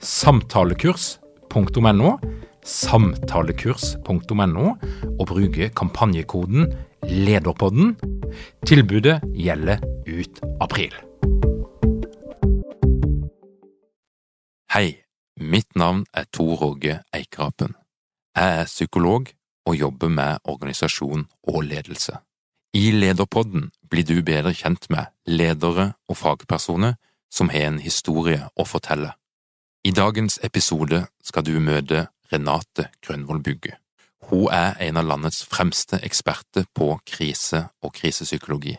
samtalekurs.no, samtalekurs.no, og bruke kampanjekoden LEDERPODDEN. Tilbudet gjelder ut april. Hei, mitt navn er Tor Åge Eikrapen. Jeg er psykolog og jobber med organisasjon og ledelse. I Lederpodden blir du bedre kjent med ledere og fagpersoner som har en historie å fortelle. I dagens episode skal du møte Renate Grønvoll Bugge. Hun er en av landets fremste eksperter på krise og krisepsykologi.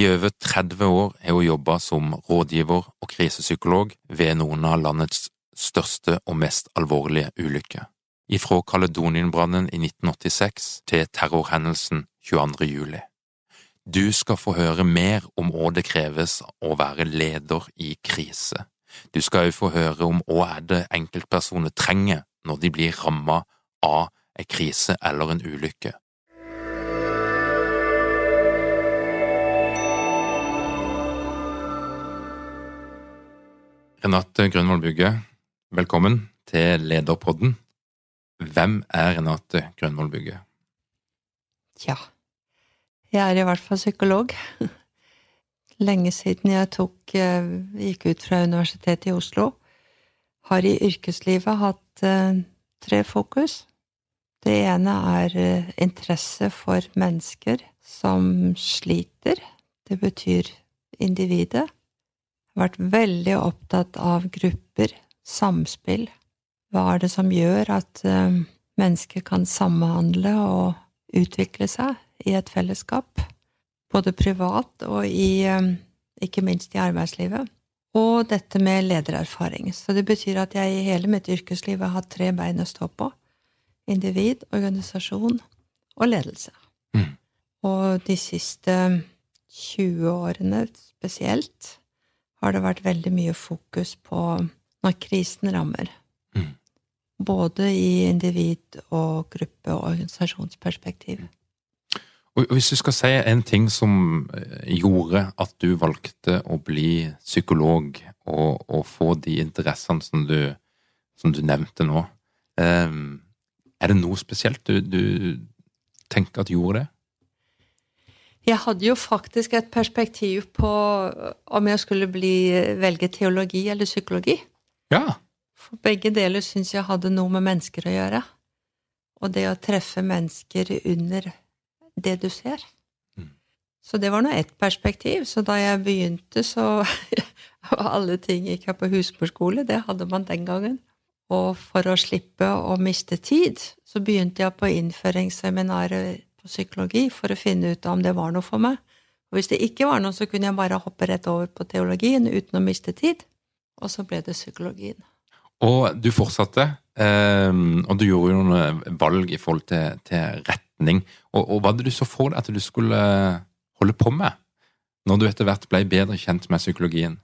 I over 30 år har hun jobba som rådgiver og krisepsykolog ved noen av landets største og mest alvorlige ulykker. Ifra Kaledonienbrannen i 1986 til terrorhendelsen 22. juli. Du skal få høre mer om hva det kreves å være leder i krise. Du skal òg få høre om hva er det enkeltpersoner trenger når de blir ramma av en krise eller en ulykke. Renate Grønvoll Bugge, velkommen til Lederpodden. Hvem er Renate Grønvoll Bugge? Tja, jeg er i hvert fall psykolog. Lenge siden jeg tok, gikk ut fra Universitetet i Oslo. Har i yrkeslivet hatt tre fokus. Det ene er interesse for mennesker som sliter. Det betyr individet. Jeg har vært veldig opptatt av grupper, samspill. Hva er det som gjør at mennesker kan samhandle og utvikle seg i et fellesskap? Både privat og i, ikke minst i arbeidslivet. Og dette med ledererfaring. Så det betyr at jeg i hele mitt yrkesliv har hatt tre bein å stå på. Individ, organisasjon og ledelse. Mm. Og de siste 20 årene spesielt har det vært veldig mye fokus på når krisen rammer. Mm. Både i individ- og gruppe- og organisasjonsperspektiv. Og hvis du skal si en ting som gjorde at du valgte å bli psykolog og, og få de interessene som du, som du nevnte nå, um, er det noe spesielt du, du, tenker at gjorde det? Jeg hadde jo faktisk et perspektiv på om jeg skulle bli, velge teologi eller psykologi. Ja. For begge deler syns jeg hadde noe med mennesker å gjøre. Og det å treffe mennesker under det du ser. Mm. Så det var nå ett perspektiv. Så da jeg begynte, så var alle ting gikk jeg på husmorskole. Det hadde man den gangen. Og for å slippe å miste tid, så begynte jeg på innføringsseminaret på psykologi for å finne ut om det var noe for meg. Og hvis det ikke var noe, så kunne jeg bare hoppe rett over på teologien uten å miste tid. Og så ble det psykologien. Og du fortsatte, um, og du gjorde jo noen valg i forhold til, til retning. Og, og hva hadde du så for deg at du skulle holde på med, når du etter hvert ble bedre kjent med psykologien?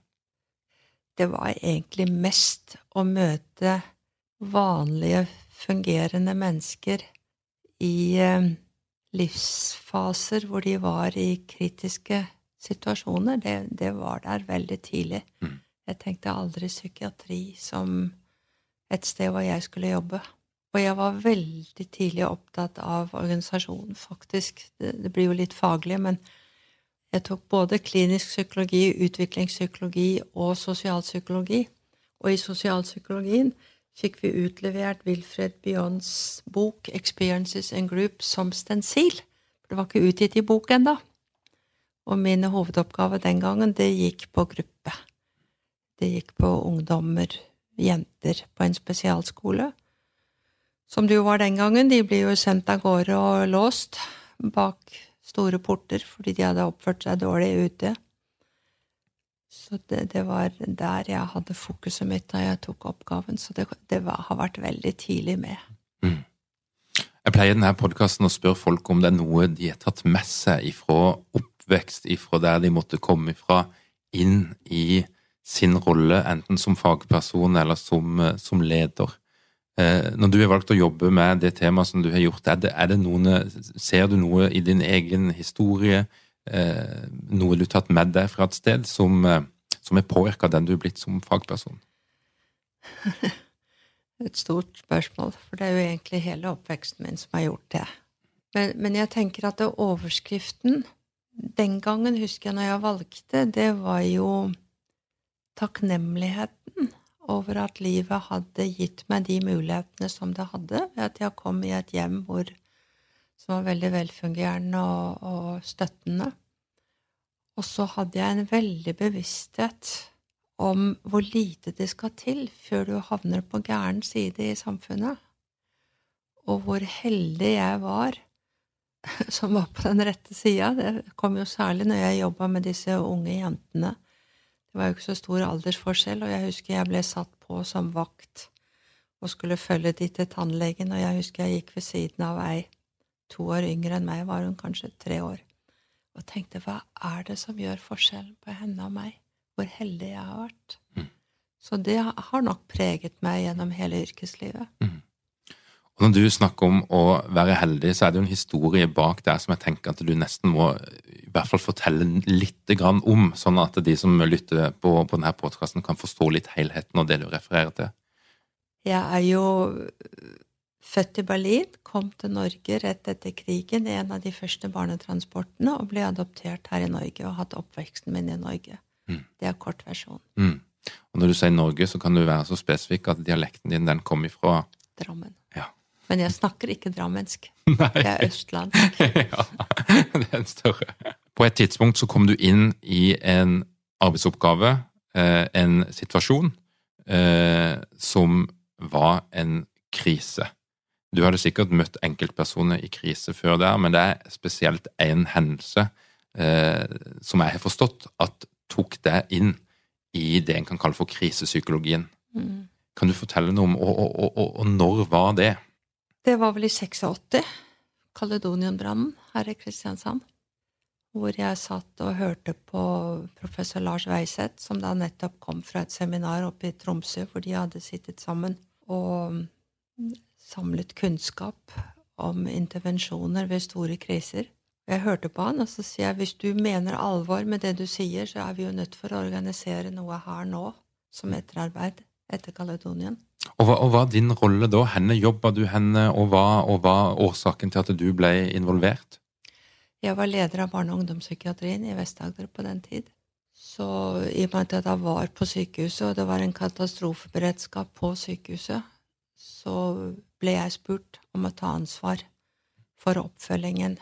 Det var egentlig mest å møte vanlige, fungerende mennesker i livsfaser hvor de var i kritiske situasjoner. Det, det var der veldig tidlig. Mm. Jeg tenkte aldri psykiatri som et sted hvor jeg skulle jobbe. Og jeg var veldig tidlig opptatt av organisasjonen, faktisk. Det, det blir jo litt faglig, men jeg tok både klinisk psykologi, utviklingspsykologi og sosialpsykologi. Og i sosialpsykologien fikk vi utlevert Wilfred Bjørns bok 'Experiences in Group' som stensil Det var ikke utgitt i bok ennå. Og mine hovedoppgaver den gangen, det gikk på gruppe. Det gikk på ungdommer, jenter, på en spesialskole. Som det jo var den gangen. De blir jo sendt av gårde og låst bak store porter fordi de hadde oppført seg dårlig ute. Så det, det var der jeg hadde fokuset mitt da jeg tok oppgaven. Så det, det var, har vært veldig tidlig med. Mm. Jeg pleier i denne podkasten å spørre folk om det er noe de har tatt med seg ifra oppvekst, ifra der de måtte komme ifra, inn i sin rolle, enten som fagperson eller som, som leder. Eh, når du har valgt å jobbe med det temaet som du har gjort, er det, er det noen, ser du noe i din egen historie, eh, noe du har tatt med deg fra et sted, som, eh, som er påvirka den du er blitt som fagperson? Et stort spørsmål, for det er jo egentlig hele oppveksten min som har gjort det. Men, men jeg tenker at det overskriften den gangen, husker jeg når jeg valgte, det var jo takknemligheten over at livet hadde gitt meg de mulighetene som det hadde, ved at jeg kom i et hjem hvor, som var veldig velfungerende og, og støttende. Og så hadde jeg en veldig bevissthet om hvor lite det skal til før du havner på gæren side i samfunnet, og hvor heldig jeg var som var på den rette sida. Det kom jo særlig når jeg jobba med disse unge jentene det var jo ikke så stor aldersforskjell, og jeg husker jeg ble satt på som vakt og skulle følge de til tannlegen, og jeg husker jeg gikk ved siden av ei to år yngre enn meg, var hun kanskje tre år, og tenkte hva er det som gjør forskjellen på henne og meg, hvor heldig jeg har vært. Mm. Så det har nok preget meg gjennom hele yrkeslivet. Mm. Og Når du snakker om å være heldig, så er det jo en historie bak der som jeg tenker at du nesten må i hvert fall fortelle litt om, sånn at de som lytter på, på denne podkasten, kan forstå litt helheten og det du refererer til. Jeg er jo født i Berlin, kom til Norge rett etter krigen i en av de første barnetransportene, og ble adoptert her i Norge og hatt oppveksten min i Norge. Mm. Det er kortversjonen. Mm. Og når du sier Norge, så kan du være så spesifikk at dialekten din den kommer ifra Drammen. Ja. Men jeg snakker ikke drammensk. Nei. Jeg er østlandsk. ja, det er en større. På et tidspunkt så kom du inn i en arbeidsoppgave, eh, en situasjon, eh, som var en krise. Du hadde sikkert møtt enkeltpersoner i krise før der, men det er spesielt én hendelse eh, som jeg har forstått at tok deg inn i det en kan kalle for krisepsykologien. Mm. Kan du fortelle noe om og, og, og, og når var det? Det var vel i 86. Kaledonienbrannen her i Kristiansand. Hvor jeg satt og hørte på professor Lars Weiseth, som da nettopp kom fra et seminar oppe i Tromsø, hvor de hadde sittet sammen og samlet kunnskap om intervensjoner ved store kriser. Jeg hørte på han, og så sier jeg hvis du mener alvor med det du sier, så er vi jo nødt for å organisere noe her nå som etterarbeid etter Kaledonien. Og hva, og hva din rolle da? Henne jobba du henne, og hva, er årsaken til at du ble involvert? Jeg var leder av barne- og ungdomspsykiatrien i Vest-Agder på den tid. Så i og med at jeg var på sykehuset, og det var en katastrofeberedskap på sykehuset, så ble jeg spurt om å ta ansvar for oppfølgingen,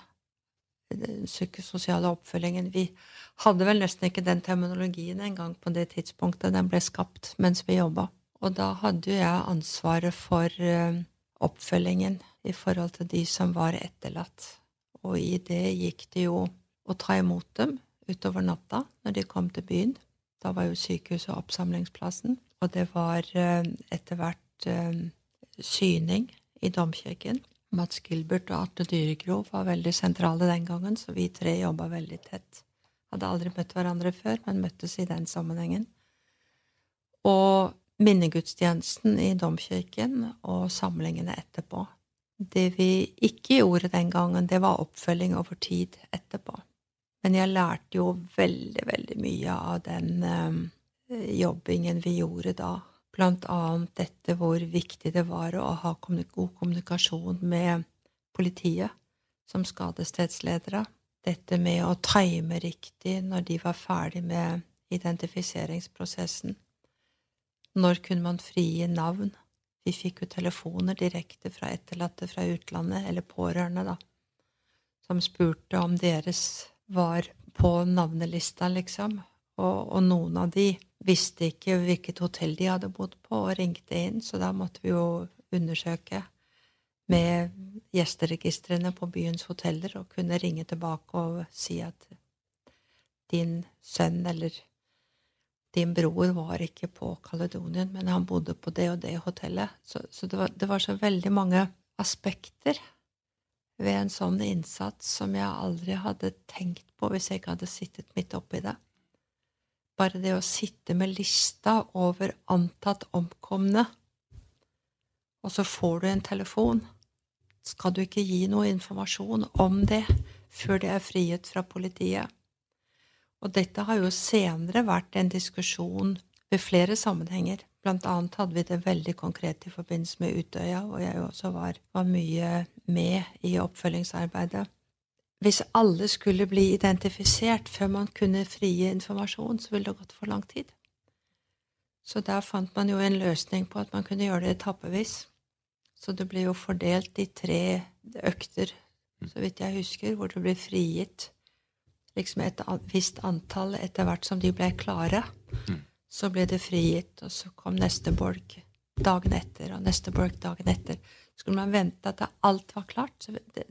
den psykososiale oppfølgingen. Vi hadde vel nesten ikke den terminologien engang på det tidspunktet den ble skapt mens vi jobba. Og da hadde jo jeg ansvaret for uh, oppfølgingen i forhold til de som var etterlatt. Og i det gikk det jo å ta imot dem utover natta når de kom til byen. Da var jo sykehuset oppsamlingsplassen. Og det var uh, etter hvert uh, syning i domkirken. Mats Gilbert og Arte Dyrekro var veldig sentrale den gangen, så vi tre jobba veldig tett. Hadde aldri møtt hverandre før, men møttes i den sammenhengen. Og minnegudstjenesten i domkirken og samlingene etterpå. Det vi ikke gjorde den gangen, det var oppfølging over tid etterpå. Men jeg lærte jo veldig, veldig mye av den eh, jobbingen vi gjorde da. Blant annet dette hvor viktig det var å ha god kommunikasjon med politiet som skadestedsledere. Dette med å time riktig når de var ferdig med identifiseringsprosessen når kunne man frigi navn? Vi fikk jo telefoner direkte fra etterlatte fra utlandet, eller pårørende, da. som spurte om deres var på navnelista, liksom. Og, og, noen av de visste ikke hvilket hotell de hadde bodd på, og ringte inn, så da måtte vi jo undersøke med gjesteregistrene på byens hoteller og kunne ringe tilbake og si at din sønn eller din bror var ikke på Kaledonien, men han bodde på det og det hotellet. Så, så det, var, det, var, så veldig mange aspekter ved en sånn innsats som jeg aldri hadde tenkt på hvis jeg ikke hadde sittet midt oppi det. Bare det å sitte med lista over antatt omkomne, og så får du en telefon. Skal du ikke gi noe informasjon om det før det er frihet fra politiet? Og dette har jo senere vært en diskusjon ved flere sammenhenger. Blant annet hadde vi det veldig konkret i forbindelse med Utøya, og jeg også var, var mye med i oppfølgingsarbeidet. Hvis alle skulle bli identifisert før man kunne frie informasjon, så ville det gått for lang tid. Så der fant man jo en løsning på at man kunne gjøre det etappevis. Så det ble jo fordelt i tre økter, så vidt jeg husker, hvor det ble frigitt liksom et visst antall etter hvert som de ble klare. Mm. Så ble det frigitt, og så kom neste bolk dagen etter, og neste bolk dagen etter. Skulle man vente at alt var klart? Så det,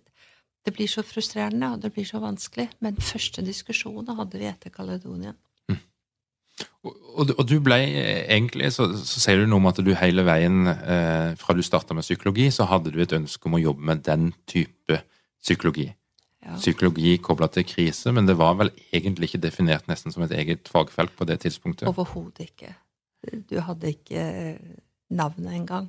det blir så frustrerende, og det blir så vanskelig. Men første diskusjonen hadde vi etter Kaledonien. Mm. Og, og, du ble egentlig, så, så, sier du noe om at du hele veien eh, fra du starta med psykologi, så hadde du et ønske om å jobbe med den type psykologi ja. psykologi kobla til krise, men det var vel egentlig ikke definert nesten som et eget fagfelt på det tidspunktet? Overhodet ikke. Du hadde ikke navnet engang.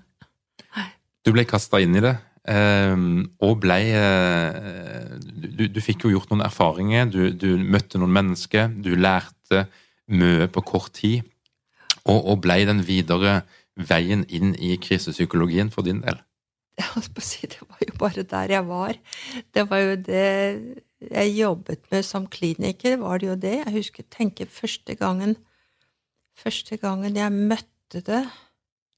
Du ble kasta inn i det, ehm, og ble eh, du, du, fikk jo gjort noen erfaringer, du, du, møtte noen mennesker, du lærte mye på kort tid, og, og ble den videre veien inn i krisepsykologien for din del? Det var jo bare der jeg var. Det var jo det jeg jobbet med som kliniker, var det jo det. Jeg husker tenke første gangen Første gangen jeg møtte det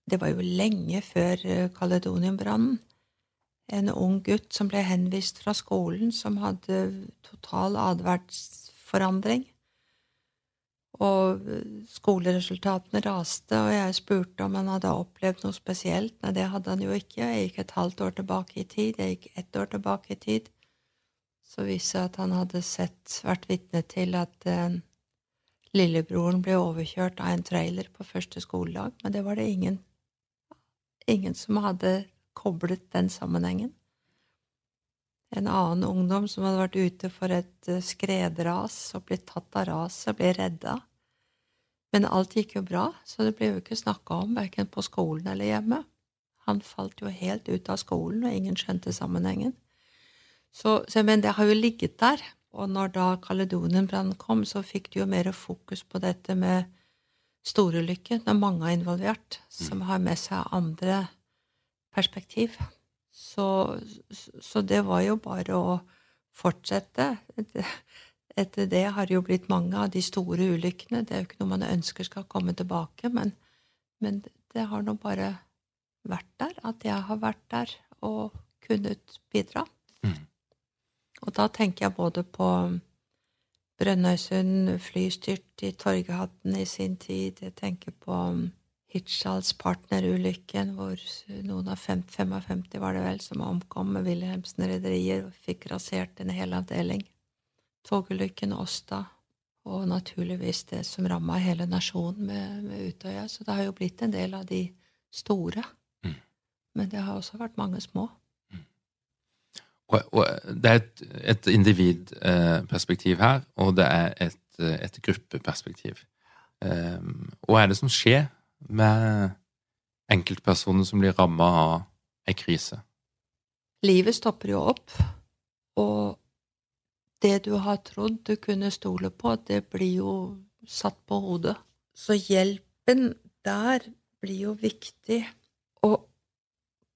Det var jo lenge før eh, Kaledonienbrannen. En ung gutt som ble henvist fra skolen, som hadde total atferdsforandring. Og skoleresultatene raste, og jeg spurte om han hadde opplevd noe spesielt. Nei, det hadde han jo ikke. Jeg gikk et halvt år tilbake i tid. Jeg gikk ett år tilbake i tid. Så viste det at han hadde sett, vært vitne til at eh, lillebroren ble overkjørt av en trailer på første skoledag. Men det var det ingen, ingen som hadde koblet den sammenhengen. En annen ungdom som hadde vært ute for et eh, skredras og blitt tatt av raset, ble redda. Men alt gikk jo bra, så det ble jo ikke snakka om verken på skolen eller hjemme. Han falt jo helt ut av skolen, og ingen skjønte sammenhengen. Så, så men det har jo ligget der. Og når da Kaledonienbrannen kom, så fikk de jo mer fokus på dette med storulykken, når mange er involvert, som har med seg andre perspektiv. Så, så det var jo bare å fortsette etter det har det jo blitt mange av de store ulykkene. Det er jo ikke noe man ønsker skal komme tilbake, men, men det har nå bare vært der, at jeg har vært der og kunnet bidra. Mm. Og da tenker jeg både på Brønnøysund flystyrt i Torgehatten i sin tid. Jeg tenker på Hirtshals partnerulykken, hvor noen av 55 var det vel, som omkom med Wilhelmsen-rederier og fikk rasert en hel avdeling togulykken Åsta, og naturligvis det som ramma hele nasjonen med, med, Utøya. Så det har jo blitt en del av de store. Mm. Men det har også vært mange små. Mm. Og, og, det er et, et individperspektiv her, og det er et, et gruppeperspektiv. Um, hva er det som skjer med enkeltpersoner som blir ramma av ei krise? Livet stopper jo opp, og det du har trodd du kunne stole på, det blir jo satt på hodet. Så hjelpen der blir jo viktig. Å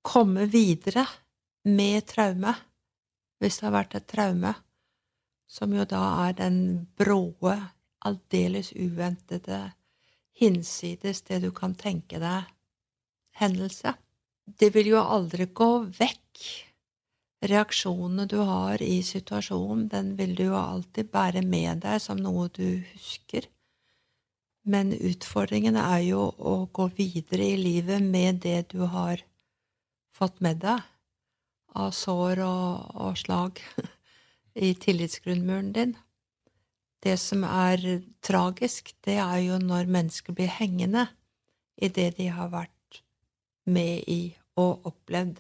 komme videre med traume, hvis det har vært et traume, som jo da er den bråe, aldeles uventede, hinsides det du kan tenke deg, hendelse. Det vil jo aldri gå vekk reaksjonene du har i situasjonen, den vil du jo alltid bære med deg som noe du husker. Men utfordringen er jo å gå videre i livet med det du har fått med deg av sår og, og slag i tillitsgrunnmuren din. Det som er tragisk, det er jo når mennesker blir hengende i det de har vært med i og opplevd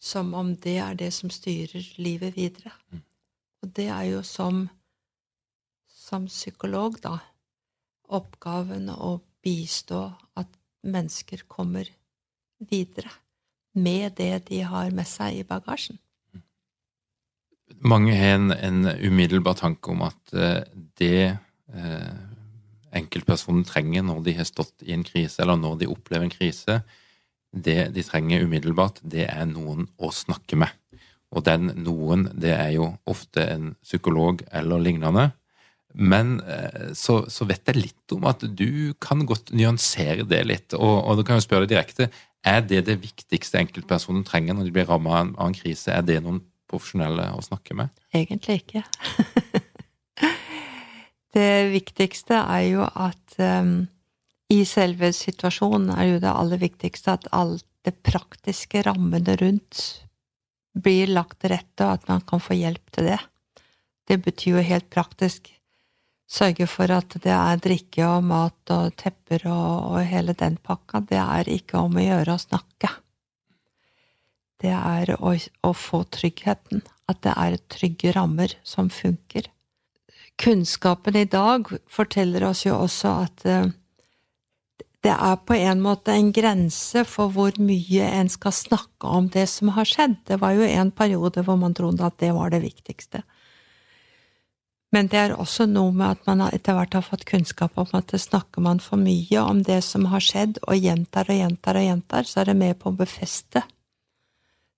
som om det er det som styrer livet videre. Mm. Og det er jo som, som psykolog, da, oppgaven å bistå at mennesker kommer videre med det de har med seg i bagasjen. Mange har en, en umiddelbar tanke om at uh, det eh, enkeltpersonen trenger når de har stått i en krise, eller når de opplever en krise, det de trenger umiddelbart, det er noen å snakke med. Og den noen, det er jo ofte en psykolog eller lignende. Men eh, så, så vet jeg litt om at du kan godt nyansere det litt. Og, og du kan jo spørre deg direkte er det det viktigste enkeltpersonen trenger når de blir rammet av en krise. Er det noen profesjonelle å snakke med? Egentlig ikke. det viktigste er jo at um i selve situasjonen er jo det aller viktigste at alt det praktiske rammene rundt blir lagt til rette, og at man kan få hjelp til det. Det betyr jo helt praktisk sørge for at det er drikke og mat og tepper og, og hele den pakka. Det er ikke om å gjøre å snakke. Det er å, å få tryggheten. At det er trygge rammer som funker. Kunnskapen i dag forteller oss jo også at uh, det er på en måte en grense for hvor mye en skal snakke om det som har skjedd. Det var jo en periode hvor man trodde at det var det viktigste. Men det er også noe med at man etter hvert har fått kunnskap om at det snakker man for mye om det som har skjedd, og gjentar og gjentar og gjentar, så er det med på å befeste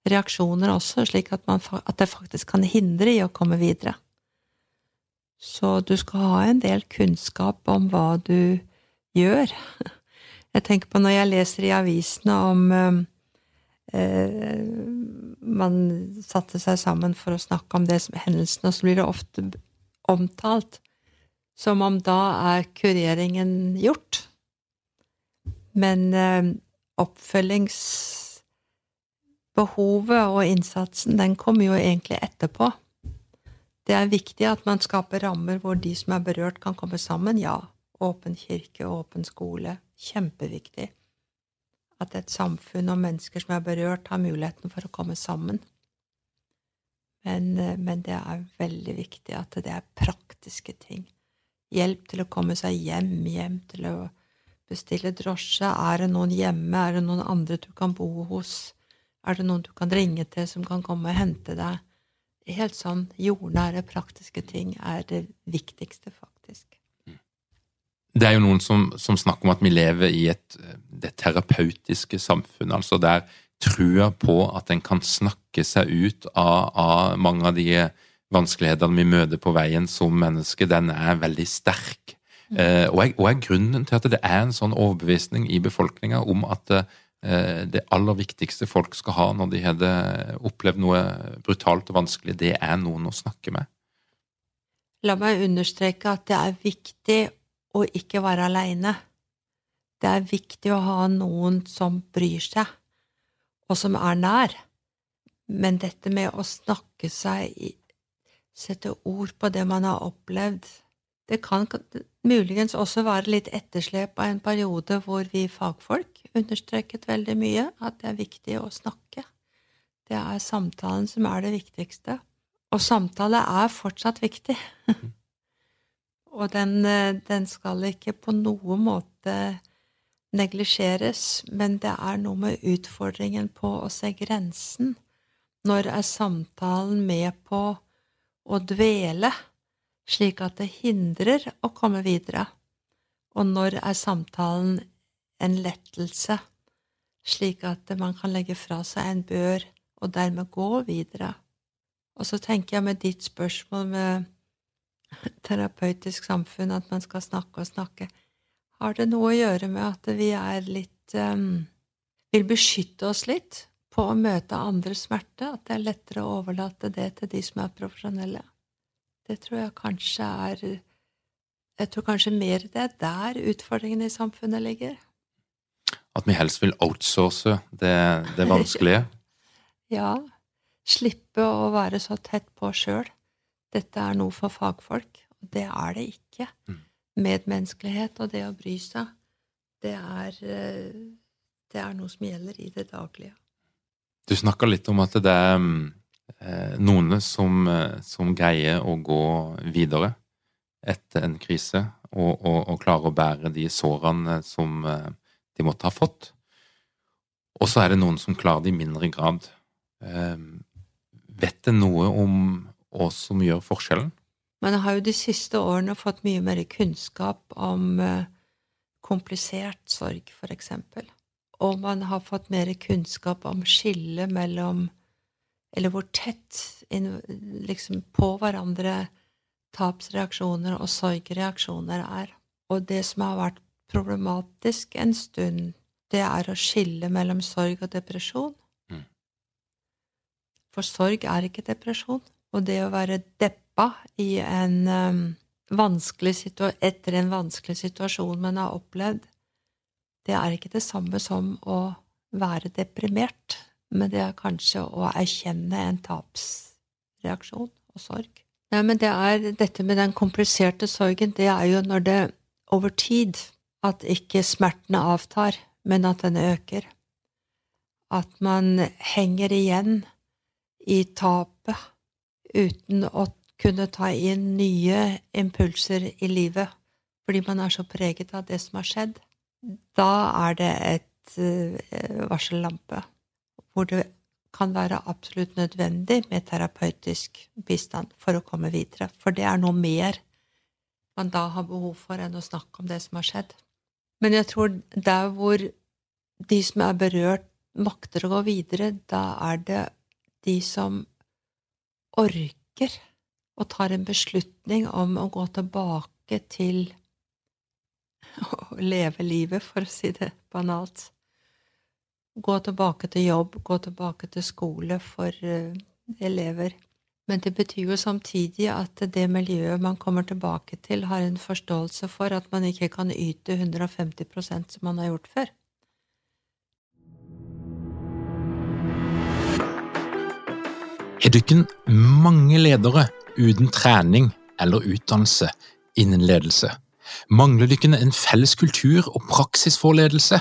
reaksjoner også, slik at, man, at det faktisk kan hindre i å komme videre. Så du skal ha en del kunnskap om hva du gjør Jeg tenker på når jeg leser i avisene om eh, eh, man satte seg sammen for å snakke om det som hendelsen, og så blir det ofte omtalt som om da er kureringen gjort. Men eh, oppfølgingsbehovet og innsatsen, den kommer jo egentlig etterpå. Det er viktig at man skaper rammer hvor de som er berørt, kan komme sammen, ja. Åpen kirke, åpen skole, kjempeviktig at et samfunn og mennesker som er berørt, har muligheten for å komme sammen. Men, eh, men, det er veldig viktig at det er praktiske ting. Hjelp til å komme seg hjem, hjem til å bestille drosje. Er det noen hjemme? Er det noen andre du kan bo hos? Er det noen du kan ringe til som kan komme og hente deg? Helt sånn jordnære, praktiske ting er det viktigste, faktisk. Det er jo noen som, som, snakker om at vi lever i et det terapeutiske samfunnet, altså der trua på at en kan snakke seg ut av, av, mange av de vanskelighetene vi møter på veien som menneske, den er veldig sterk. Mm. Eh, og, er, og, er, grunnen til at det er en sånn overbevisning i befolkninga om at eh, det aller viktigste folk skal ha når de hadde opplevd noe brutalt og vanskelig, det er noen å snakke med. La meg understreke at det er viktig å ikke være aleine. Det er viktig å ha noen som bryr seg, og som er nær. Men dette med å snakke seg Sette ord på det man har opplevd Det kan muligens også være litt etterslep av en periode hvor vi fagfolk understreket veldig mye at det er viktig å snakke. Det er samtalen som er det viktigste. Og samtale er fortsatt viktig. Og den, eh, den, skal ikke på noen måte neglisjeres, men det er noe med utfordringen på å se grensen. Når er samtalen med på å dvele, slik at det hindrer å komme videre? Og når er samtalen en lettelse, slik at man kan legge fra seg en bør og dermed gå videre? Og så tenker jeg med ditt spørsmål med terapeutisk samfunn, at man skal snakke og snakke, har det noe å gjøre med at vi er litt um, vil beskytte oss litt på å møte andres smerte, at det er lettere å overlate det til de som er profesjonelle. Det tror jeg kanskje er Jeg tror kanskje mer det er der utfordringene i samfunnet ligger. At vi helst vil outsource det, det vanskelige? ja. Slippe å være så tett på sjøl. Dette er noe for fagfolk, og det er det ikke. Mm. Medmenneskelighet og det å bry seg, det er, eh, det er noe som gjelder i det daglige. Du snakka litt om at det er eh, noen som, eh, som, greier å gå videre etter en krise, og, og, og klarer å bære de sårene som eh, de måtte ha fått. Og så er det noen som klarer det i mindre grad. Eh, vet det noe om oss som gjør forskjellen? Man har jo de siste årene fått mye mer kunnskap om eh, komplisert sorg, for eksempel og man har fått mer kunnskap om skillet mellom Eller hvor tett liksom, på hverandre tapsreaksjoner og sorgreaksjoner er. Og det som har vært problematisk en stund, det er å skille mellom sorg og depresjon. Mm. For sorg er ikke depresjon. Og det å være deppa i en um, vanskelig etter en vanskelig situasjon man har opplevd, det er ikke det samme som å være deprimert, men det er kanskje å erkjenne en tapsreaksjon og sorg. Nei, men det er dette med den kompliserte sorgen, det er jo når det over tid at ikke smertene avtar, men at den øker. At man henger igjen i tapet uten å kunne ta inn nye impulser i livet, fordi man er så preget av det som har skjedd da er det et uh, varsellampe hvor det kan være absolutt nødvendig med terapeutisk bistand for å komme videre. For det er noe mer man da har behov for enn å snakke om det som har skjedd. Men jeg tror der hvor de som er berørt, makter å gå videre, da er det de som orker og tar en beslutning om å gå tilbake til å leve livet, for å si det banalt. Gå tilbake til jobb, gå tilbake til skole for uh, elever. Men det betyr jo samtidig at det miljøet man kommer tilbake til, har en forståelse for at man ikke kan yte 150% som man har gjort før. Har dere mange ledere uten trening eller utdannelse innen ledelse? Mangler dere en felles kultur og praksis for ledelse?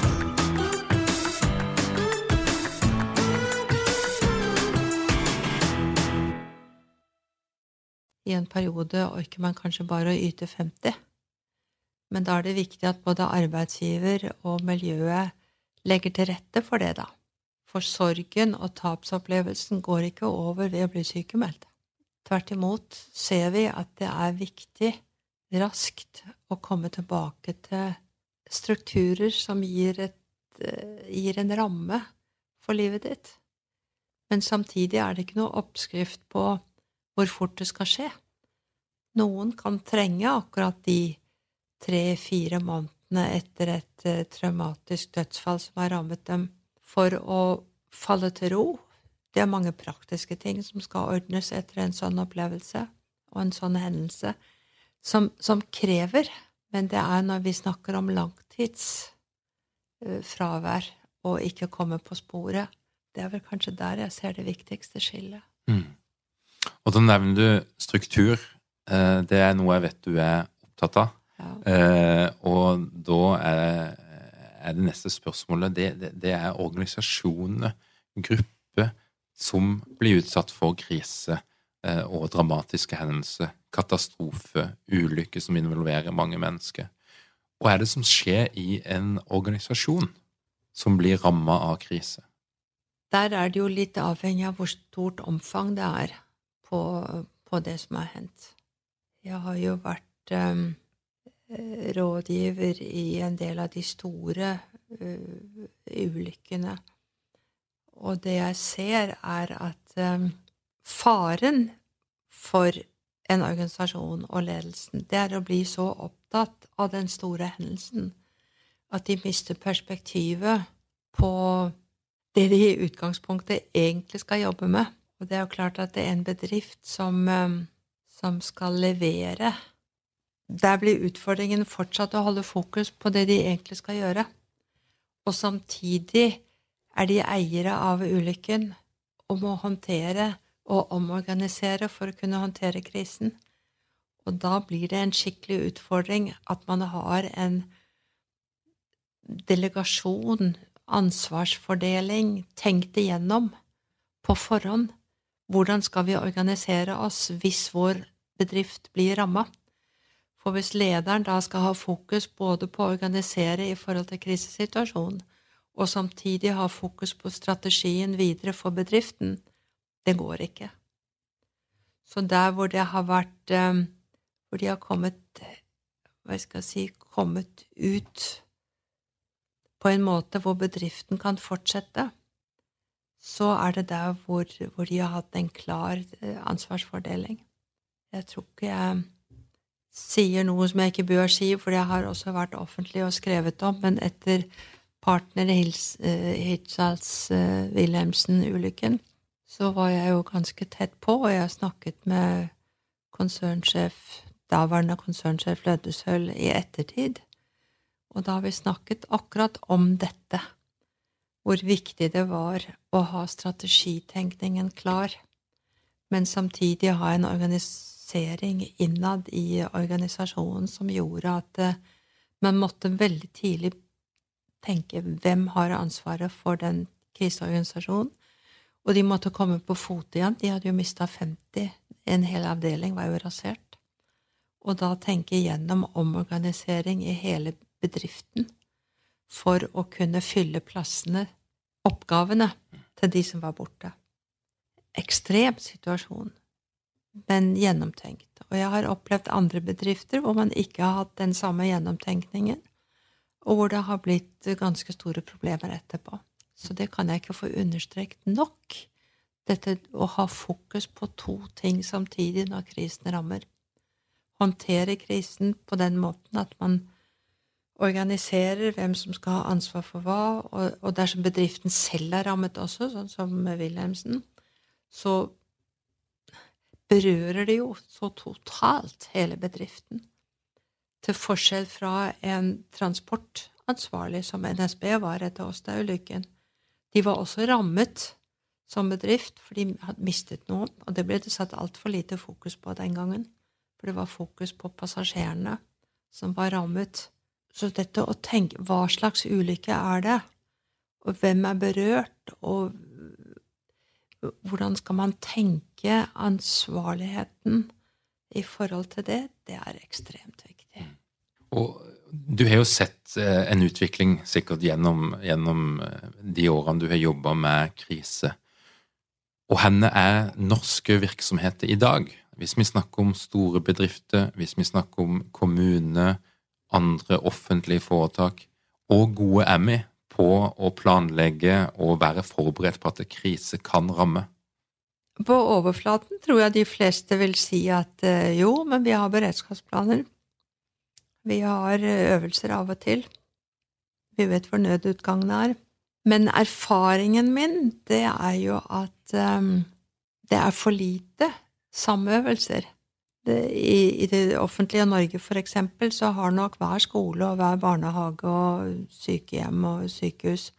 I en periode orker man kanskje bare å yte 50, men da er det viktig at både arbeidsgiver og miljøet legger til rette for det, da. For sorgen og tapsopplevelsen går ikke over ved å bli sykemeldt. Tvert imot ser vi at det er viktig raskt å komme tilbake til strukturer som gir, et, eh, gir en ramme for livet ditt. Men samtidig er det ikke noe oppskrift på hvor fort det skal skje. Noen kan trenge akkurat de tre–fire månedene etter et uh, traumatisk dødsfall som har rammet dem, for å falle til ro. Det er mange praktiske ting som skal ordnes etter en sånn opplevelse og en sånn hendelse som, som krever, men det er når vi snakker om langtidsfravær uh, og ikke komme på sporet. Det er vel kanskje der jeg ser det viktigste skillet. Mm. Og da nevner du struktur. Uh, det er noe jeg vet du er opptatt av. Ja. Uh, og da er, er, det neste spørsmålet det, det, det er organisasjonene, grupper, som blir utsatt for krise Eh, og dramatiske hendelser, katastrofe, ulykker som involverer mange mennesker. Hva er det som skjer i en organisasjon som blir ramma av krise? der er det jo litt avhengig av hvor stort omfang det er på, på det som har hendt. Jeg har jo vært um, rådgiver i en del av de store uh, ulykkene. Og det jeg ser, er at um, faren for en organisasjon og ledelsen, det er å bli så opptatt av den store hendelsen at de mister perspektivet på det de i utgangspunktet egentlig skal jobbe med. Og det er jo klart at det er en bedrift som, um, som skal levere. Der blir utfordringen fortsatt å holde fokus på det de egentlig skal gjøre. Og samtidig er de eiere av ulykken og må håndtere og omorganisere for å kunne håndtere krisen. Og da blir det en skikkelig utfordring at man har en delegasjon, ansvarsfordeling, tenkt igjennom på forhånd. Hvordan skal vi organisere oss hvis vår bedrift blir ramma? For hvis lederen da skal ha fokus både på å organisere i forhold til krisesituasjonen, og samtidig ha fokus på strategien videre for bedriften, det går ikke. Så der hvor det har vært eh, Hvor de har kommet Hva skal jeg si Kommet ut på en måte hvor bedriften kan fortsette, så er det der hvor, hvor de har hatt en klar eh, ansvarsfordeling. Jeg tror ikke jeg sier noe som jeg ikke bør si, for jeg har også vært offentlig og skrevet om, men etter partner Hirtshals uh, Wilhelmsen-ulykken, så var jeg jo ganske tett på, og jeg snakket med konsernsjef, daværende konsernsjef Lødeshøl i ettertid. Og da har vi snakket akkurat om dette, hvor viktig det var å ha strategitenkningen klar, men samtidig ha en organisering innad i organisasjonen som gjorde at eh, man måtte veldig tidlig tenke hvem har ansvaret for den kriseorganisasjonen. Og de måtte komme på fot igjen. De hadde jo mista 50. En hel avdeling var jo rasert. Og da tenke igjennom omorganisering i hele bedriften for å kunne fylle plassene, oppgavene, til de som var borte. Ekstrem situasjon, men gjennomtenkt. Og jeg har opplevd andre bedrifter hvor man ikke har hatt den samme gjennomtenkningen, og hvor det har blitt ganske store problemer etterpå. Så det kan jeg ikke få understreket nok, dette å ha fokus på to ting samtidig når krisen rammer. Håndtere krisen på den måten at man organiserer hvem som skal ha ansvar for hva, og, og dersom bedriften selv er rammet også, sånn som Wilhelmsen, så berører det jo så totalt hele bedriften til forskjell fra en transportansvarlig som NSB var etter Åstad-ulykken. De var også rammet som bedrift, for de hadde mistet noen, og det ble det satt altfor lite fokus på den gangen. For det var fokus på passasjerene som var rammet. Så dette å tenke hva slags ulykke er det, og hvem er berørt, og hvordan skal man tenke ansvarligheten i forhold til det, det er ekstremt viktig. Og du har jo sett eh, en utvikling sikkert gjennom, gjennom eh, de årene du har jobba med krise. Og henne er norske virksomheter i dag? Hvis vi snakker om store bedrifter, hvis vi snakker om kommune, andre offentlige foretak, og gode vi på å planlegge og være forberedt på at krise kan ramme? På overflaten tror jeg de fleste vil si at eh, jo, men vi har beredskapsplaner. Vi har øvelser av og til. Vi vet hvor nødutgangene er. Men erfaringen min, det er jo at um, det er for lite samøvelser. I, i, det offentlige Norge, eksempel, så har nok hver skole og hver barnehage og sykehjem og sykehus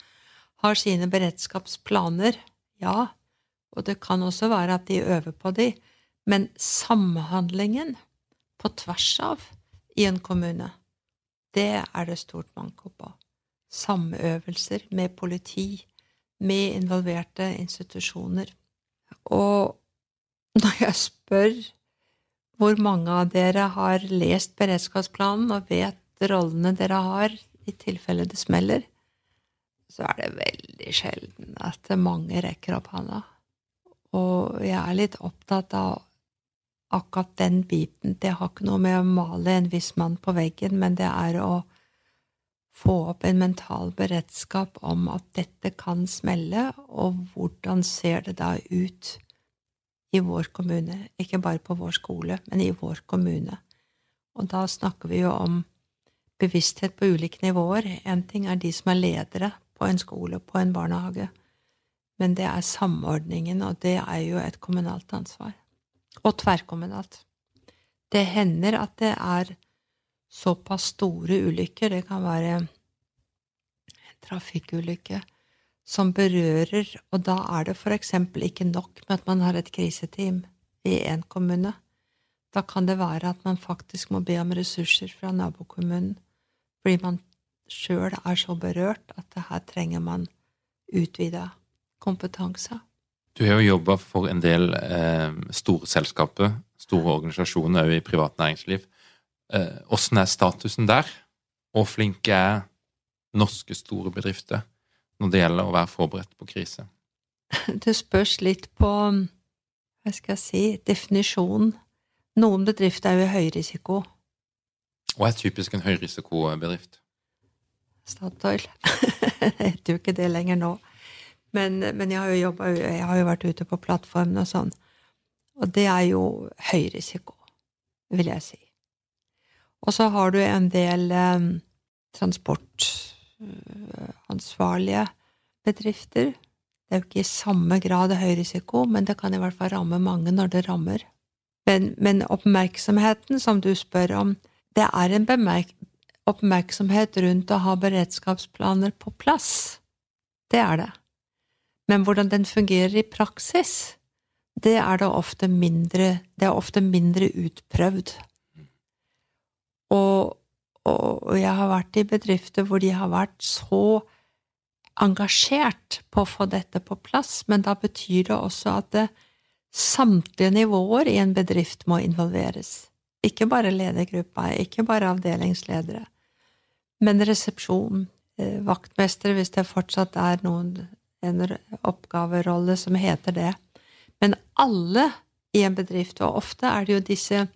har sine beredskapsplaner, ja, og det kan også være at de øver på de, men samhandlingen på tvers av i en kommune. Det er det stort manko på. Samøvelser med politi, med involverte institusjoner. Og når jeg spør hvor mange av dere har lest beredskapsplanen og vet rollene dere har i tilfelle det smeller, så er det veldig sjelden at mange rekker opp handa. Og jeg er litt opptatt av akkurat den biten. Det har ikke noe med å male en viss mann på veggen, men det er å få opp en mental beredskap om at dette kan smelle, og hvordan ser det da ut i vår kommune? Ikke bare på vår skole, men i vår kommune. Og da snakker vi jo om bevissthet på ulike nivåer. En ting er de som er ledere på en skole, på en barnehage. Men det er samordningen, og det er jo et kommunalt ansvar. Og tverrkommunalt. Det hender at det er såpass store ulykker, det kan være en trafikkulykke, som berører, og da er det for eksempel ikke nok med at man har et kriseteam i én kommune. Da kan det være at man faktisk må be om ressurser fra nabokommunen, fordi man sjøl er så berørt at her trenger man utvida kompetanse. Du har jo jobba for en del eh, store selskaper, store organisasjoner òg i privat næringsliv. Åssen eh, er statusen der? Og flinke er norske store bedrifter når det gjelder å være forberedt på krise? Det spørs litt på hva skal jeg si definisjonen. Noen bedrifter er jo høy risiko. Hva er typisk en høyrisikobedrift? Statoil. jeg heter jo ikke det lenger nå. Men, men jeg, har jo jobbet, jeg har jo vært ute på plattformen og sånn. Og det er jo høy risiko, vil jeg si. Og så har du en del eh, transportansvarlige bedrifter. Det er jo ikke i samme grad høy risiko, men det kan i hvert fall ramme mange når det rammer. Men, men oppmerksomheten som du spør om, det er en oppmerksomhet rundt å ha beredskapsplaner på plass. Det er det. Men hvordan den fungerer i praksis, det er det ofte mindre Det er ofte mindre utprøvd. Og, og, jeg har vært i bedrifter hvor de har vært så engasjert på å få dette på plass, men da betyr det også at det, samtlige nivåer i en bedrift må involveres. Ikke bare ledergruppa, ikke bare avdelingsledere, men resepsjon, eh, vaktmester, hvis det fortsatt er noen, en oppgaverolle som heter det. Men alle i en bedrift, og ofte er det jo disse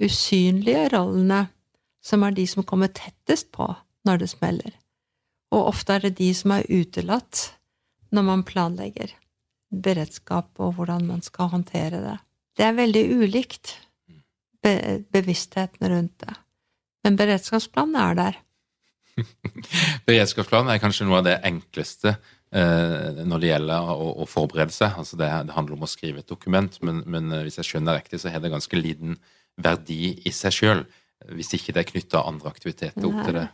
usynlige rollene som er de som kommer tettest på når det smeller. Og ofte er det de som er utelatt når man planlegger beredskap og hvordan man skal håndtere det. Det er veldig ulikt, be bevisstheten rundt det. Men beredskapsplanen er der. Beredskapsplanen er kanskje noe av det enkleste eh, når det gjelder å, å forberede seg. Altså det, det, handler om å skrive et dokument, men, men eh, hvis jeg skjønner riktig, så har det ganske liten verdi i seg sjøl. Hvis ikke det er knytta andre aktiviteter opp til det.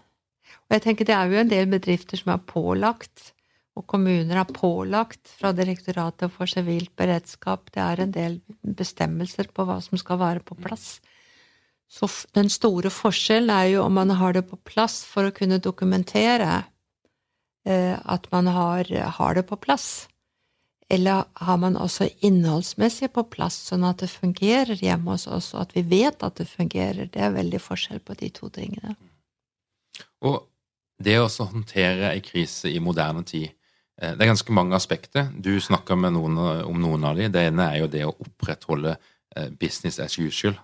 Og jeg tenker Det er jo en del bedrifter som er pålagt, og kommuner har pålagt fra Direktoratet for sivilt beredskap. Det er en del bestemmelser på hva som skal være på plass. Så den store forskjellen er jo om man har det på plass for å kunne dokumentere eh, at man har, har, det på plass, eller har man også innholdsmessig på plass, sånn at det fungerer hjemme hos oss, og at vi vet at det fungerer. Det er veldig forskjell på de to tingene. Og det å håndtere ei krise i moderne tid, eh, det er ganske mange aspekter. Du snakker med noen om noen av de. Det ene er jo det å opprettholde eh, business as usual.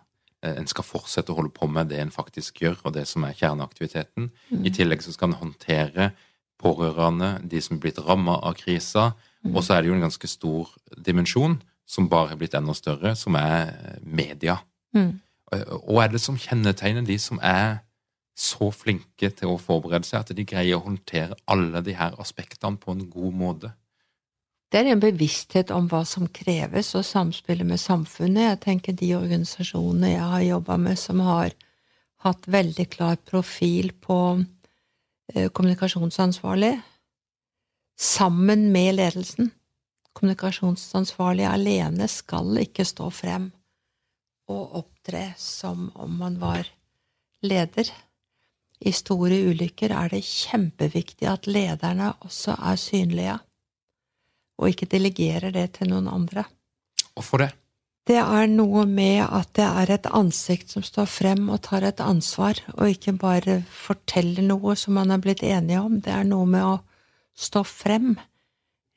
Eh, en skal fortsette å holde på med det en faktisk gjør, og det som er kjerneaktiviteten. Mm. I tillegg så skal en håndtere pårørende, de som er blitt ramma av krisa. Mm. Og så er det jo en ganske stor dimensjon, som bare har blitt enda større, som er media. Mm. Og er det som kjennetegner de som er så flinke til å forberede seg, at de greier å håndtere alle de her aspektene på en god måte? det er en bevissthet om hva som kreves, og samspillet med samfunnet. Jeg tenker de organisasjonene jeg har jobba med, som har hatt veldig klar profil på eh, kommunikasjonsansvarlig, sammen med ledelsen. Kommunikasjonsansvarlig alene skal ikke stå frem og opptre som om man var leder. I store ulykker er det kjempeviktig at lederne også er synlige og ikke delegerer det til noen andre. Hvorfor det? Det er noe med at det er et ansikt som står frem og tar et ansvar, og ikke bare forteller noe som man er blitt enige om. Det er noe med å stå frem.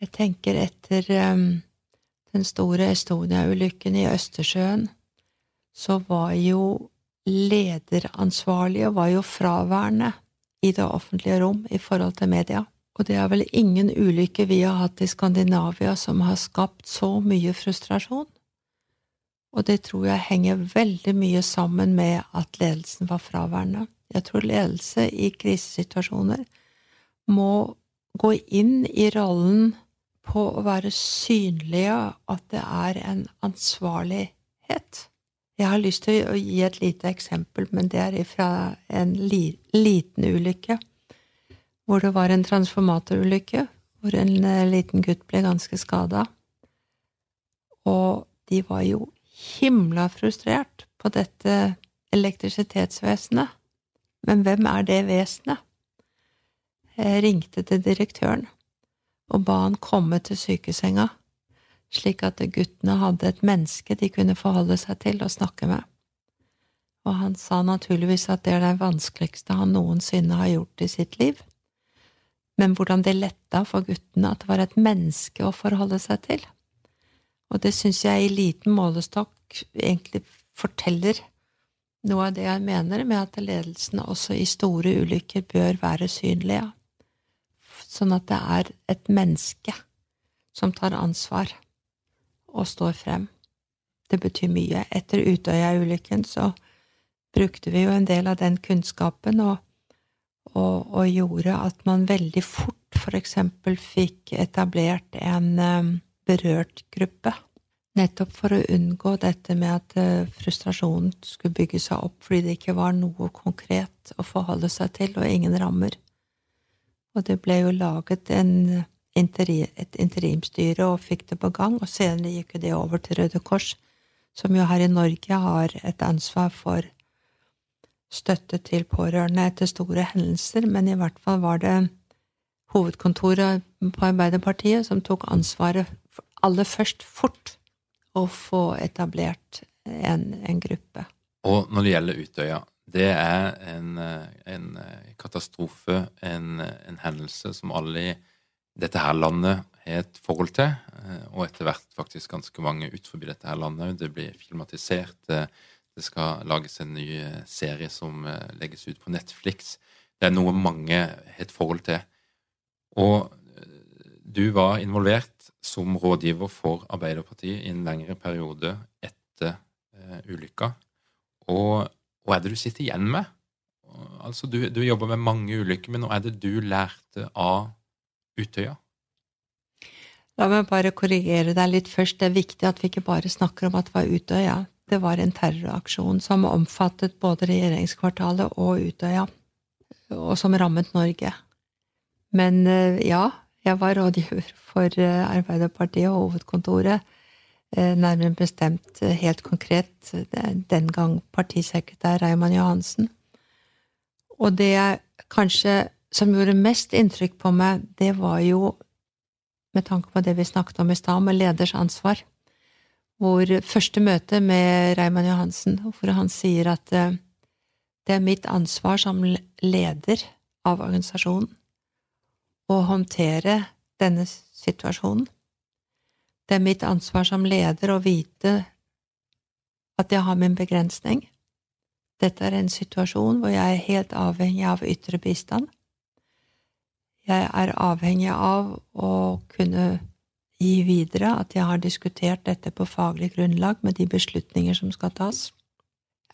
Jeg tenker etter um, den store Estonia-ulykken i Østersjøen, så var jo lederansvarlige var jo fraværende i det offentlige rom i forhold til media. Og det er vel ingen ulykke vi har hatt i Skandinavia som har skapt så mye frustrasjon. Og det tror jeg henger veldig mye sammen med at ledelsen var fraværende. Jeg tror ledelse i krisesituasjoner må gå inn i rollen på å være synlige, at det er en ansvarlighet. Jeg har lyst til å gi et lite eksempel, men det er fra en li liten ulykke. Hvor det var en transformatorulykke, hvor en eh, liten gutt ble ganske skada. Og de var jo himla frustrert på dette elektrisitetsvesenet. Men hvem er det vesenet? Jeg ringte til direktøren og ba han komme til sykesenga, slik at guttene hadde et menneske de kunne forholde seg til og snakke med. Og han sa naturligvis at det er det vanskeligste han noensinne har gjort i sitt liv, men hvordan det letta for guttene at det var et menneske å forholde seg til. Og det syns jeg i liten målestokk egentlig forteller noe av det jeg mener med at ledelsen også i store ulykker bør være synlige sånn at det er et menneske som tar ansvar og står frem. Det betyr mye. Etter Utøya-ulykken så brukte vi jo en del av den kunnskapen og, og, og gjorde at man veldig fort for eksempel fikk etablert en um, berørt gruppe. Nettopp for å unngå dette med at uh, frustrasjonen skulle bygge seg opp fordi det ikke var noe konkret å forholde seg til, og ingen rammer. Og det ble jo laget en, et interimstyre og fikk det på gang, og senere gikk det over til Røde Kors, som jo her i Norge har et ansvar for støtte til pårørende etter store hendelser, men i hvert fall var det hovedkontoret på Arbeiderpartiet som tok ansvaret aller først fort å få etablert en, en gruppe. Og når det gjelder Utøya, det er en, en katastrofe, en, en, hendelse som alle i dette her landet har et forhold til, og etter hvert faktisk ganske mange utenfor dette her landet. Det blir filmatisert, det skal lages en ny serie som legges ut på Netflix. Det er noe mange har et forhold til. Og du var involvert som rådgiver for Arbeiderpartiet i en lengre periode etter ulykka. Og hva er det du sitter igjen med? Altså, du, du jobber med mange ulykker, men hva er det du lærte av Utøya? La meg bare korrigere deg litt først. Det er viktig at vi ikke bare snakker om at det var Utøya. Det var en terroraksjon som omfattet både regjeringskvartalet og Utøya, og som rammet Norge. Men eh, ja, jeg var rådgiver for eh, Arbeiderpartiet og hovedkontoret nærmere bestemt eh, helt konkret den gang partisekretær Raymond Johansen. Og det jeg kanskje som gjorde mest inntrykk på meg, det var jo, med tanke på det vi snakket om i stad, med leders ansvar, hvor første møte med Raymond Johansen, hvor han sier at eh, det er mitt ansvar som leder av organisasjonen å håndtere denne situasjonen. Det er mitt ansvar som leder å vite at jeg har min begrensning. Dette er en situasjon hvor jeg er helt avhengig av ytre bistand. Jeg er avhengig av å kunne gi videre at jeg har diskutert dette på faglig grunnlag med de beslutninger som skal tas.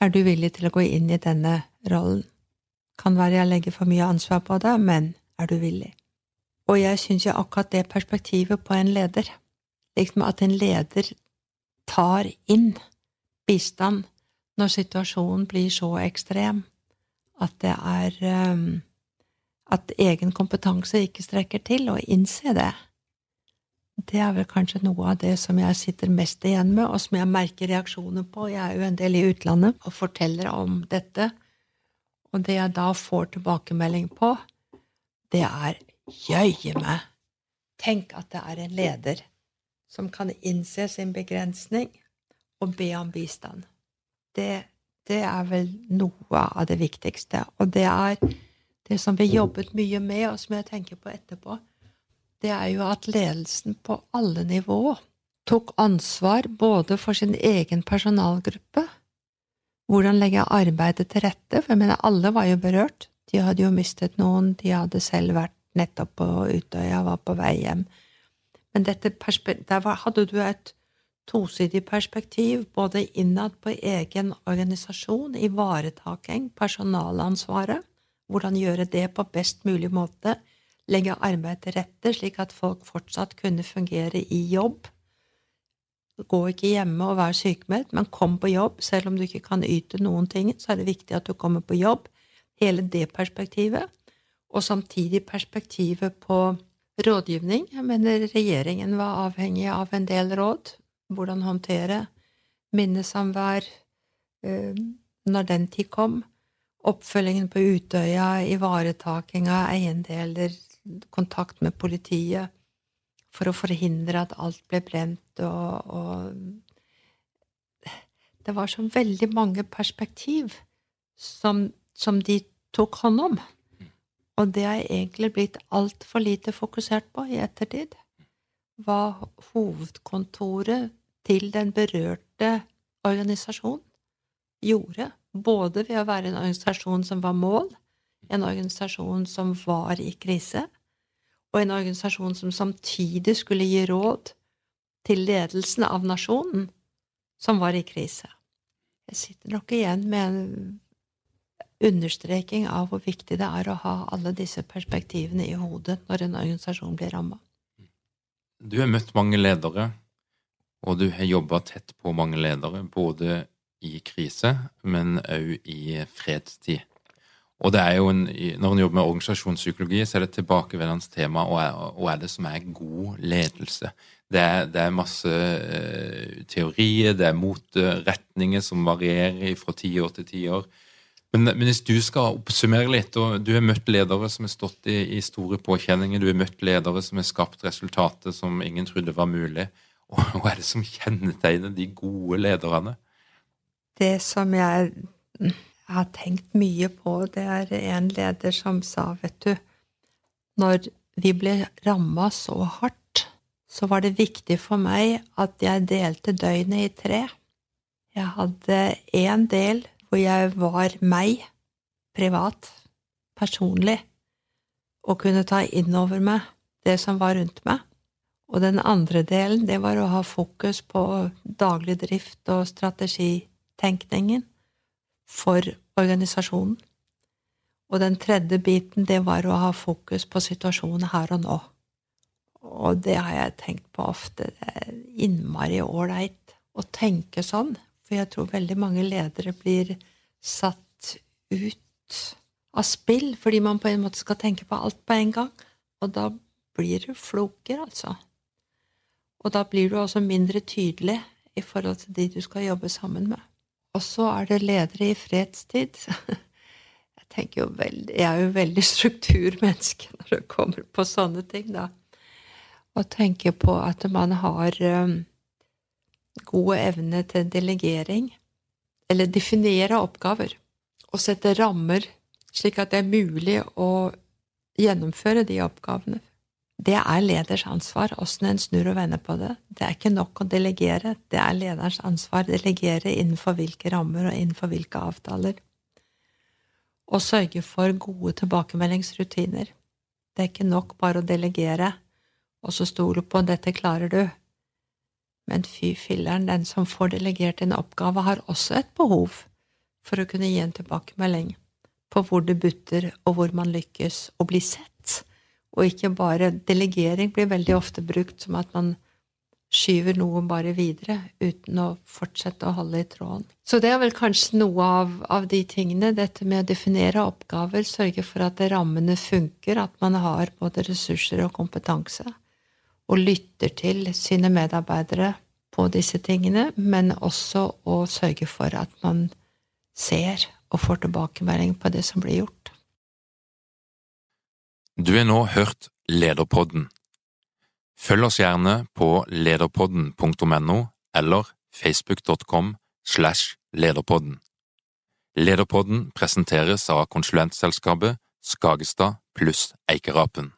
Er du villig til å gå inn i denne rollen? Kan være jeg legger for mye ansvar på deg, men er du villig? Og jeg syns jo akkurat det perspektivet på en leder liksom at en leder tar inn bistand når situasjonen blir så ekstrem at det er um, At egen kompetanse ikke strekker til, å innse det. Det er vel kanskje noe av det som jeg sitter mest igjen med, og som jeg merker reaksjoner på. Jeg er jo en del i utlandet og forteller om dette, og det jeg da får tilbakemelding på, det er jøye meg, tenk at det er en leder som kan innse sin begrensning og be om bistand. Det, det, er vel noe av det viktigste. Og det er det som vi jobbet mye med, og som jeg tenker på etterpå. det er jo at ledelsen på alle nivå tok ansvar både for sin egen personalgruppe, hvordan legge arbeidet til rette, for jeg mener alle var jo berørt, de hadde jo mistet noen, de hadde selv vært nettopp på Utøya, var på vei hjem. Men der hadde du et tosidig perspektiv, både innad på egen organisasjon, ivaretaking, personalansvaret, hvordan gjøre det på best mulig måte, legge arbeid til rette slik at folk fortsatt kunne fungere i jobb. Gå ikke hjemme og være sykemeldt, men kom på jobb. Selv om du ikke kan yte noen ting, så er det viktig at du kommer på jobb. Hele det perspektivet. Og samtidig perspektivet på rådgivning. Jeg mener regjeringen var avhengig av en del råd. Hvordan håndtere minnesamvær eh, når den tid kom. Oppfølgingen på Utøya, ivaretaking av eiendeler, kontakt med politiet for å forhindre at alt ble brent og, og Det var så veldig mange perspektiv som, som de tok hånd om. Og det har jeg egentlig blitt altfor lite fokusert på i ettertid. Hva hovedkontoret til den berørte organisasjonen gjorde, både ved å være en organisasjon som var mål, en organisasjon som var i krise, og en organisasjon som samtidig skulle gi råd til ledelsen av nasjonen, som var i krise. Jeg sitter nok igjen med en understreking av hvor viktig det er å ha alle disse perspektivene i hodet når en organisasjon blir ramma. Du har møtt mange ledere, og du har jobba tett på mange ledere, både i krise, men òg i fredstid. Og det er jo en, Når en jobber med organisasjonspsykologi, så er det tilbakevendende tema og er det som er god ledelse. Det er, det er masse uh, teorier, det er motretninger som varierer fra tiår til tiår. Men, men hvis du skal oppsummere litt, og du har møtt ledere som har stått i, i store påkjenninger, du har møtt ledere som har skapt resultater som ingen trodde var mulig. Og hva er det som kjennetegner de gode lederne? Det som jeg har tenkt mye på, det er en leder som sa, vet du, når vi ble ramma så hardt, så var det viktig for meg at jeg delte døgnet i tre. Jeg hadde én del hvor jeg var meg, privat, personlig, og kunne ta inn over meg det som var rundt meg. Og den andre delen, det var å ha fokus på daglig drift og strategitenkningen for organisasjonen. Og den tredje biten, det var å ha fokus på situasjonen her og nå. Og det har jeg tenkt på ofte. Det er innmari ålreit å tenke sånn, for jeg tror veldig mange ledere blir satt ut av spill fordi man på en måte skal tenke på alt på en gang. Og da blir du floker, altså. Og da blir du også mindre tydelig i forhold til de du skal jobbe sammen med. Og så er det ledere i fredstid. Jeg tenker jo veldig, jeg er jo veldig strukturmenneske når det kommer på sånne ting, da. Og tenker på at man har um, god evne til delegering, eller definere oppgaver, og sette rammer slik at det er mulig å gjennomføre de oppgavene det er leders ansvar, åssen en snur og vender på det. Det er ikke nok å delegere, det er lederens ansvar å delegere innenfor hvilke rammer og innenfor hvilke avtaler. Og sørge for gode tilbakemeldingsrutiner. Det er ikke nok bare å delegere og så stole på 'dette klarer du'. Men fy filleren, den som får delegert en oppgave, har også et behov for å kunne gi en tilbakemelding på hvor det butter, og hvor man lykkes, og bli sett. Og ikke bare Delegering blir veldig ofte brukt som at man skyver noe bare videre uten å fortsette å holde i tråden. Så det er vel kanskje noe av, av de tingene, dette med å definere oppgaver, sørge for at rammene funker, at man har både ressurser og kompetanse, og lytter til sine medarbeidere på disse tingene, men også å sørge for at man ser og får tilbakemelding på det som blir gjort. Du har nå hørt Lederpodden. Følg oss gjerne på lederpodden.no eller facebook.com slash lederpodden. Lederpodden presenteres av konsulentselskapet Skagestad pluss Eikerapen.